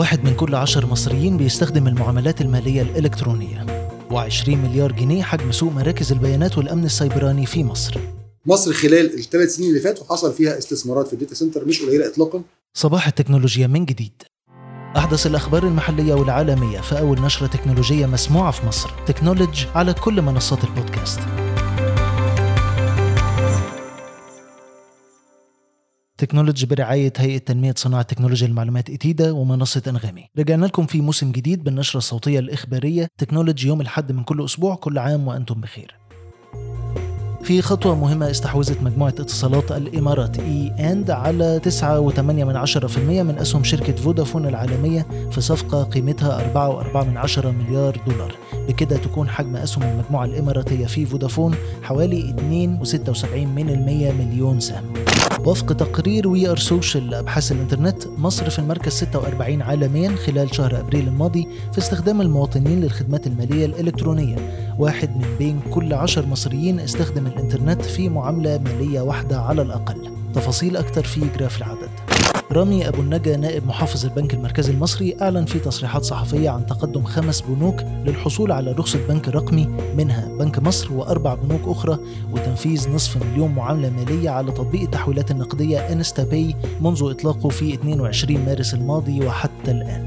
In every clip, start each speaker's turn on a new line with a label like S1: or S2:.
S1: واحد من كل عشر مصريين بيستخدم المعاملات المالية الإلكترونية. و20 مليار جنيه حجم سوق مراكز البيانات والأمن السيبراني في مصر.
S2: مصر خلال الثلاث سنين اللي فاتوا حصل فيها استثمارات في ال data center مش قليلة اطلاقا.
S1: صباح التكنولوجيا من جديد. أحدث الأخبار المحلية والعالمية في أول نشرة تكنولوجية مسموعة في مصر. تكنولوجي على كل منصات البودكاست. تكنولوجي برعاية هيئة تنمية صناعة تكنولوجيا المعلومات إتيدا ومنصة أنغامي. رجعنا لكم في موسم جديد بالنشرة الصوتية الإخبارية تكنولوجي يوم الحد من كل أسبوع. كل عام وأنتم بخير. في خطوة مهمة استحوذت مجموعة اتصالات الإمارات. إي أند على 9.8% من أسهم شركة فودافون العالمية في صفقة قيمتها 4.4 مليار دولار. بكده تكون حجم أسهم المجموعة الإماراتية في فودافون حوالي 2.76 من المية مليون سهم. وفق تقرير We Are Social لابحاث الإنترنت مصر في المركز 46 عالميا خلال شهر أبريل الماضي في استخدام المواطنين للخدمات المالية الإلكترونية. واحد من بين كل عشر مصريين استخدم الإنترنت في معاملة مالية واحدة على الأقل. تفاصيل أكثر في graph العدد. رامي أبو النجا نائب محافظ البنك المركزي المصري أعلن في تصريحات صحفية عن تقدم خمس بنوك للحصول على رخصة بنك رقمي منها بنك مصر وأربع بنوك أخرى وتنفيذ نصف مليون معاملة مالية على تطبيق التحويلات النقدية InstaPay منذ إطلاقه في 22 مارس الماضي وحتى الآن.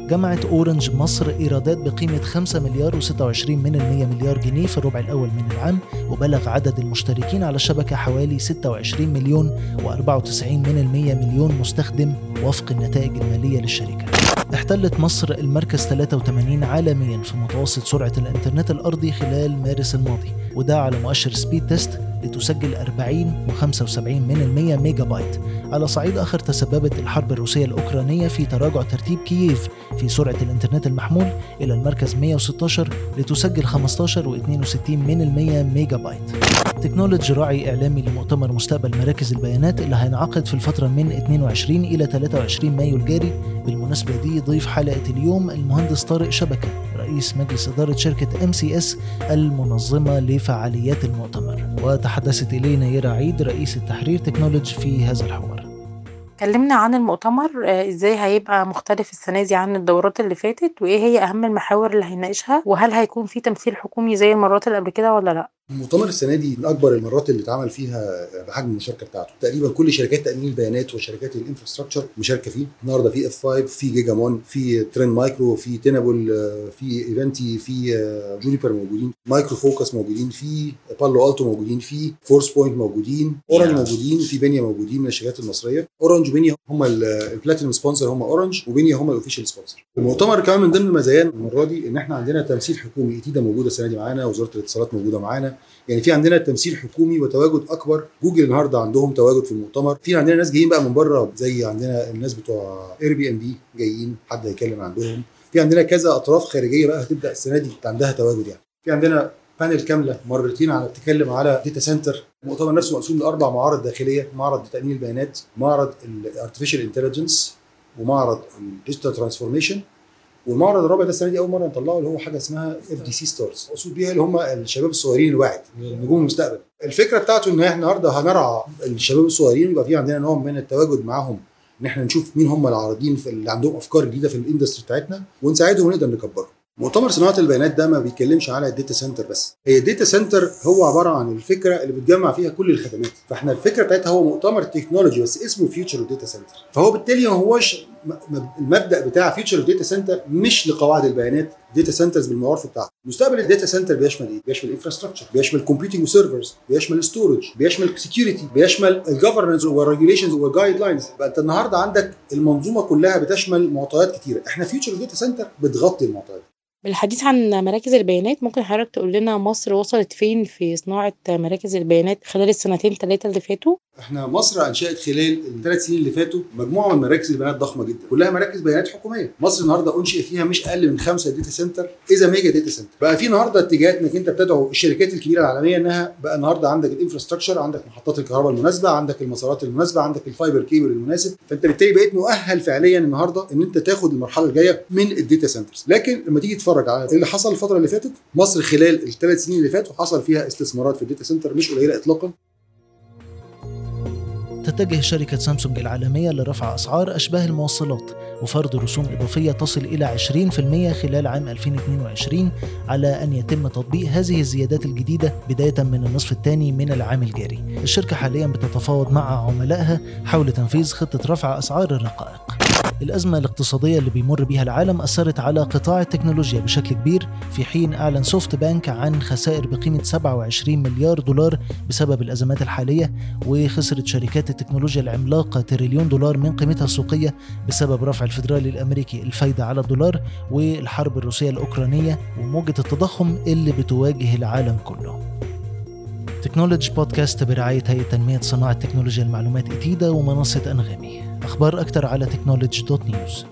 S1: جمعت أورنج مصر إيرادات بقيمة 5 مليار و26 من المية مليار جنيه في الربع الأول من العام وبلغ عدد المشتركين على الشبكة حوالي 26 مليون و94 من المية مليون مستخدم وفق النتائج المالية للشركة. احتلت مصر المركز 83 عالميا في متوسط سرعة الإنترنت الأرضي خلال مارس الماضي وده على مؤشر Speedtest لتسجل 40 و75 من المية ميجا بايت على صعيد آخر تسببت الحرب الروسية الأوكرانية في تراجع ترتيب كييف في سرعة الإنترنت المحمول إلى المركز 116 لتسجل 15 و62 من المية ميجا بايت. تكنولوجي راعي إعلامي لمؤتمر مستقبل مراكز البيانات اللي هينعقد في الفترة من 22 إلى 23 مايو الجاري. بالمناسبة دي ضيف حلقة اليوم المهندس طارق شبكة رئيس مجلس إدارة شركة MCS المنظمة لفعاليات المؤتمر. وتحدثت إلينا يرا عيد رئيس التحرير تكنولوجي في هذا الحوار.
S3: كلمنا عن المؤتمر آه، إزاي هيبقى مختلف السنة دي عن الدورات اللي فاتت وإيه هي أهم المحاور اللي هيناقشها وهل هيكون في تمثيل حكومي زي المرات اللي قبل كده ولا لأ؟
S2: المؤتمر السنة دي من أكبر المرات اللي اتعمل فيها بحجم المشاركة بتاعته. تقريبا كل شركات تأمين البيانات وشركات ال infrastructure مشاركة فيه. النهارده في F5 في Gigamon في Trend Micro في Tenable في Ivanti في Juniper موجودين Micro Focus موجودين في Palo Alto موجودين في Forcepoint موجودين اورنج موجودين في بينيا موجودين من الشركات المصرية. اورنج وبينيا هم ال platinum sponsor هم اورنج وبينيا هم ال official sponsor المؤتمر كمان من ضمن مزاياه المرة دي إن إحنا عندنا تمثيل حكومي. ايتيدا موجودة السنة دي معانا وزارة الاتصالات موجودة معانا يعني في عندنا تمثيل حكومي وتواجد أكبر. جوجل النهارده عندهم تواجد في المؤتمر. في عندنا ناس جايين بقى من بره زي عندنا الناس بتوع اير بي ام بي جايين حد هيتكلم عندهم. في عندنا كذا أطراف خارجية بقى هتبدأ السنة دي عندها تواجد يعني. في عندنا panel كاملة مرتين على بتتكلم على data center المؤتمر نفسه مقسوم لأربع معارض داخلية معرض تامين البيانات معرض ال artificial intelligence ومعرض ال digital transformation والمعرض الرابع ده السنة دي أول مرة نطلعه اللي هو حاجة اسمها FDC Stars مقصود بيها اللي هم الشباب الصغيرين الواعد نجوم المستقبل. الفكرة بتاعته إن إحنا النهارده هنرعى الشباب الصغيرين يبقى في عندنا نوع من التواجد معاهم إن إحنا نشوف مين هم العارضين اللي عندهم أفكار جديدة في ال industry بتاعتنا ونساعدهم ونقدر نكبرهم. مؤتمر صناعة البيانات ده ما بيتكلمش على ال data center بس. هي ال data center هو عبارة عن الفكرة اللي بتجمع فيها كل الخدمات. فاحنا الفكرة بتاعتها هو مؤتمر تكنولوجي بس اسمه Future Data Center فهو بالتالي ما هوش المبدأ بتاع Future Data Center مش لقواعد البيانات data centers بالمعروف بتاعها. مستقبل ال data center بيشمل إيه؟ بيشمل infrastructure بيشمل computing و servers بيشمل storage بيشمل security بيشمل ال governance وال regulations وال guidelines بقى انت النهارده عندك المنظومة كلها بتشمل معطيات كتيرة. إحنا Future Data Center بتغطي المعطيات.
S3: بالحديث عن مراكز البيانات ممكن حضرتك تقول لنا مصر وصلت فين في صناعة مراكز البيانات خلال السنتين ثلاثة اللي فاتوا؟
S2: إحنا مصر انشأت خلال الثلاث سنين اللي فاتوا مجموعة من مراكز البيانات ضخمة جدا، كلها مراكز بيانات حكومية، مصر النهارده أنشئ فيها مش أقل من خمسة data center إذا mega data center، بقى في النهارده اتجاهات إنك أنت بتدعو الشركات الكبيرة العالمية إنها بقى النهارده عندك ال infrastructure، عندك محطات الكهرباء المناسبة، عندك المسارات المناسبة، عندك ال fiber cable المناسب، فأنت بالتالي بقيت مؤهل فعليا النهارده إن أنت تاخد المرحلة الجاية من ال data centers، لكن لما تيجي تتفرج على اللي حصل الفترة اللي فاتت. مصر خلال الثلاث سنين اللي فاتوا حصل فيها استثمارات في ال data center مش قليلة اطلاقا.
S1: تتجه شركة سامسونج العالمية لرفع أسعار أشباه الموصلات وفرض رسوم إضافية تصل إلى 20% خلال عام 2022 على أن يتم تطبيق هذه الزيادات الجديدة بداية من النصف الثاني من العام الجاري. الشركة حاليا بتتفاوض مع عملائها حول تنفيذ خطة رفع أسعار الرقائق. الأزمة الاقتصادية اللي بيمر بيها العالم أثرت على قطاع التكنولوجيا بشكل كبير. في حين أعلن سوفت بانك عن خسائر بقيمة 27 مليار دولار بسبب الأزمات الحالية وخسرت شركات التكنولوجيا العملاقة تريليون دولار من قيمتها السوقية بسبب رفع الفدرالي الأمريكي الفايدة على الدولار والحرب الروسية الأوكرانية وموجة التضخم اللي بتواجه العالم كله. Technology Podcast برعاية هيئة تنمية صناعة تكنولوجيا المعلومات إتيدا ومنصة أنغامي. أخبار أكثر على Technology dot news